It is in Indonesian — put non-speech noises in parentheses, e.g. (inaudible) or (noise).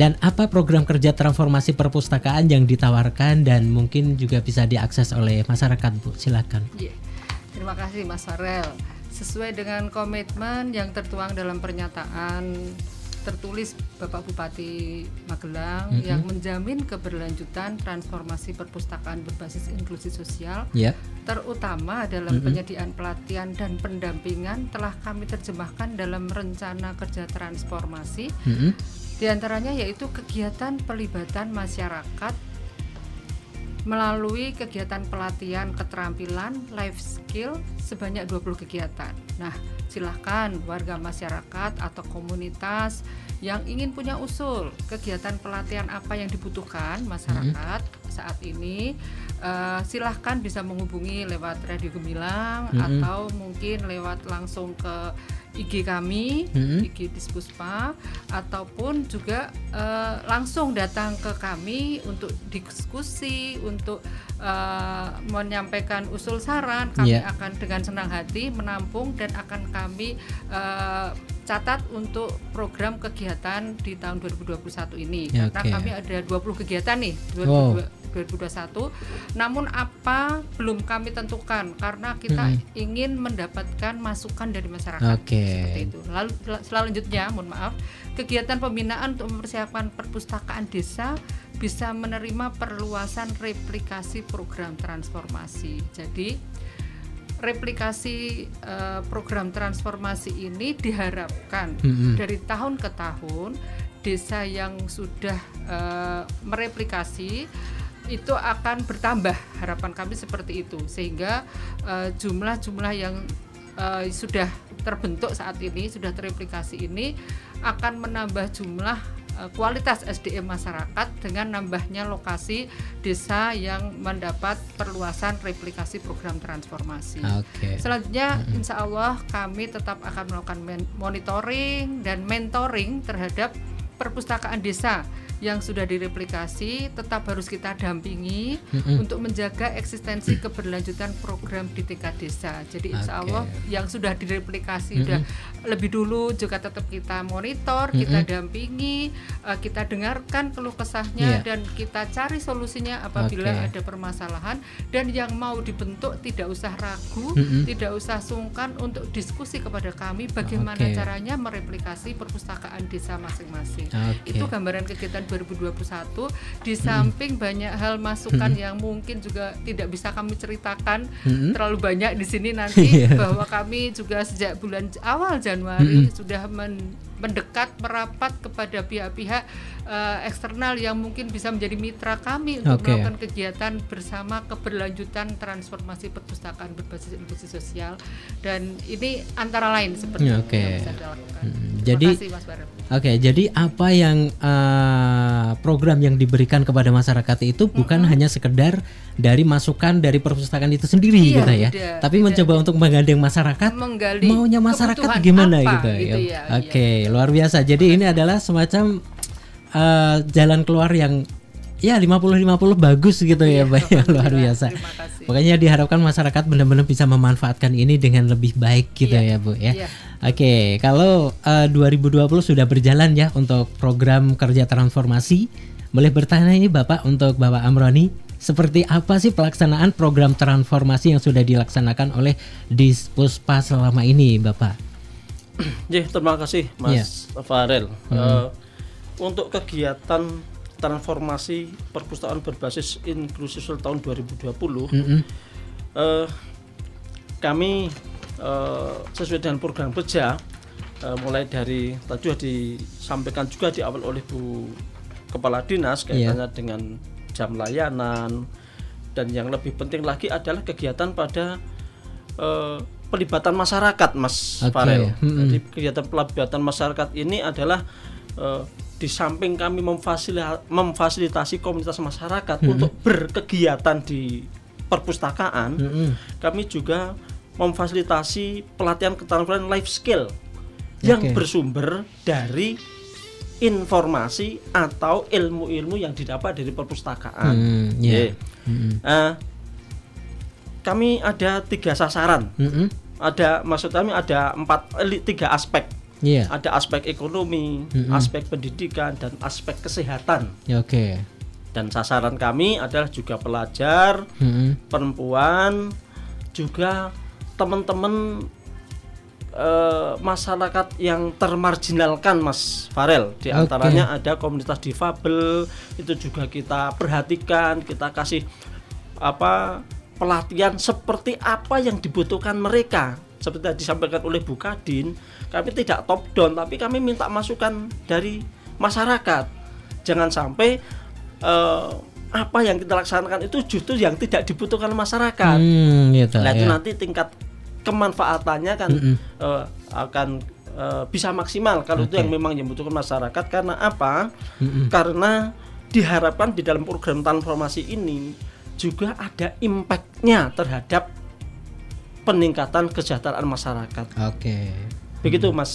Dan apa program kerja transformasi perpustakaan yang ditawarkan dan mungkin juga bisa diakses oleh masyarakat, Bu? Silakan. Yeah. Terima kasih Mas Farel. Sesuai dengan komitmen yang tertuang dalam pernyataan tertulis Bapak Bupati Magelang mm -hmm. yang menjamin keberlanjutan transformasi perpustakaan berbasis inklusi sosial, yeah. terutama dalam mm -hmm. penyediaan pelatihan dan pendampingan telah kami terjemahkan dalam rencana kerja transformasi. Mm -hmm. Di antaranya yaitu kegiatan pelibatan masyarakat melalui kegiatan pelatihan keterampilan life skill sebanyak 20 kegiatan. Nah, silahkan warga masyarakat atau komunitas yang ingin punya usul kegiatan pelatihan apa yang dibutuhkan masyarakat -hmm. saat ini uh, silahkan bisa menghubungi lewat Radio Gemilang -hmm. atau mungkin lewat langsung ke IG kami, hmm. IG Dispuspa, ataupun juga uh, langsung datang ke kami untuk diskusi, untuk uh, menyampaikan usul saran. Kami yeah. akan dengan senang hati menampung dan akan kami uh, catat untuk program kegiatan di tahun 2021 ini. Ya, Karena kami ada 20 kegiatan nih. 20, wow. 2021. Namun apa belum kami tentukan karena kita hmm. ingin mendapatkan masukan dari masyarakat. Okay. Seperti itu. Lalu selanjutnya, mohon maaf, kegiatan pembinaan untuk mempersiapkan perpustakaan desa bisa menerima perluasan replikasi program transformasi. Jadi replikasi uh, program transformasi ini diharapkan -hmm. dari tahun ke tahun desa yang sudah uh, mereplikasi itu akan bertambah harapan kami seperti itu sehingga eh, jumlah-jumlah uh, yang uh, sudah terbentuk saat ini sudah terreplikasi ini akan menambah jumlah uh, kualitas SDM masyarakat dengan nambahnya lokasi desa yang mendapat perluasan replikasi program transformasi. Okay. Selanjutnya, mm-hmm. insya Allah kami tetap akan melakukan monitoring dan mentoring terhadap perpustakaan desa yang sudah direplikasi tetap harus kita dampingi mm-hmm. untuk menjaga eksistensi keberlanjutan program di tingkat desa. Jadi insya Allah yang sudah direplikasi mm-hmm. sudah lebih dulu juga tetap kita monitor, mm-hmm. kita dampingi, uh, kita dengarkan keluh kesahnya yeah. dan kita cari solusinya apabila okay. ada permasalahan dan yang mau dibentuk tidak usah ragu, mm-hmm. tidak usah sungkan untuk diskusi kepada kami bagaimana okay. caranya mereplikasi perpustakaan desa masing-masing. Okay. Itu gambaran kegiatan 2021 di samping hmm. banyak hal masukan hmm. yang mungkin juga tidak bisa kami ceritakan hmm. terlalu banyak di sini nanti (laughs) yeah. bahwa kami juga sejak bulan awal Januari hmm. sudah men mendekat merapat kepada pihak-pihak uh, eksternal yang mungkin bisa menjadi mitra kami untuk okay. melakukan kegiatan bersama keberlanjutan transformasi perpustakaan berbasis inklusi sosial dan ini antara lain seperti okay. yang bisa dilakukan. Hmm, jadi Oke, okay, jadi apa yang uh, program yang diberikan kepada masyarakat itu bukan mm-hmm. hanya sekedar dari masukan dari perpustakaan itu sendiri iya, gitu ya, tapi mencoba untuk menggandeng masyarakat, Menggali maunya masyarakat gimana apa, gitu, ya. gitu ya. Oke, okay, iya. luar biasa. Jadi ini adalah semacam uh, jalan keluar yang ya 50 50 bagus gitu ya, Pak. Ya, (laughs) luar biasa. Pokoknya diharapkan masyarakat benar-benar bisa memanfaatkan ini dengan lebih baik gitu iya, ya, Bu ya. Iya. Oke, kalau uh, eh, 2020 sudah berjalan ya untuk program kerja transformasi, boleh bertanya ini Bapak untuk Bapak Amroni, seperti apa sih pelaksanaan program transformasi yang sudah dilaksanakan oleh Dispuspa selama ini, Bapak? Ya, terima kasih Mas ya. Farel. Hmm. Uh, untuk kegiatan transformasi perpustakaan berbasis inklusif tahun 2020, -hmm. uh, kami uh, sesuai dengan program kerja uh, mulai dari tadi sudah disampaikan juga di awal oleh Bu Kepala Dinas kaitannya yeah. dengan jam layanan dan yang lebih penting lagi adalah kegiatan pada uh, pelibatan masyarakat Mas okay. Farel. -hmm. Jadi kegiatan pelibatan masyarakat ini adalah uh, di samping kami memfasilitasi komunitas masyarakat -hmm. untuk berkegiatan di perpustakaan, -hmm. kami juga memfasilitasi pelatihan keterampilan life skill yang okay. bersumber dari informasi atau ilmu-ilmu yang didapat dari perpustakaan. Hmm, yeah. hmm. uh, kami ada tiga sasaran. Hmm. Ada maksud kami ada empat tiga aspek yeah. ada aspek ekonomi, mm -hmm. aspek pendidikan dan aspek kesehatan. Ya, Oke. Okay. Dan sasaran kami adalah juga pelajar, mm -hmm. perempuan, juga teman-teman uh, masyarakat yang termarginalkan Mas Farel di antaranya okay. ada komunitas difabel itu juga kita perhatikan kita kasih apa pelatihan seperti apa yang dibutuhkan mereka seperti yang disampaikan oleh Bu Kadin kami tidak top down tapi kami minta masukan dari masyarakat jangan sampai uh, apa yang kita laksanakan itu justru yang tidak dibutuhkan masyarakat hmm, gitu, nah itu ya. nanti tingkat kemanfaatannya kan mm uh, akan uh, bisa maksimal kalau okay. itu yang memang yang membutuhkan masyarakat karena apa? Mm -hmm. Karena diharapkan di dalam program transformasi ini juga ada impactnya terhadap peningkatan kesejahteraan masyarakat. Oke. Okay. Begitu Mas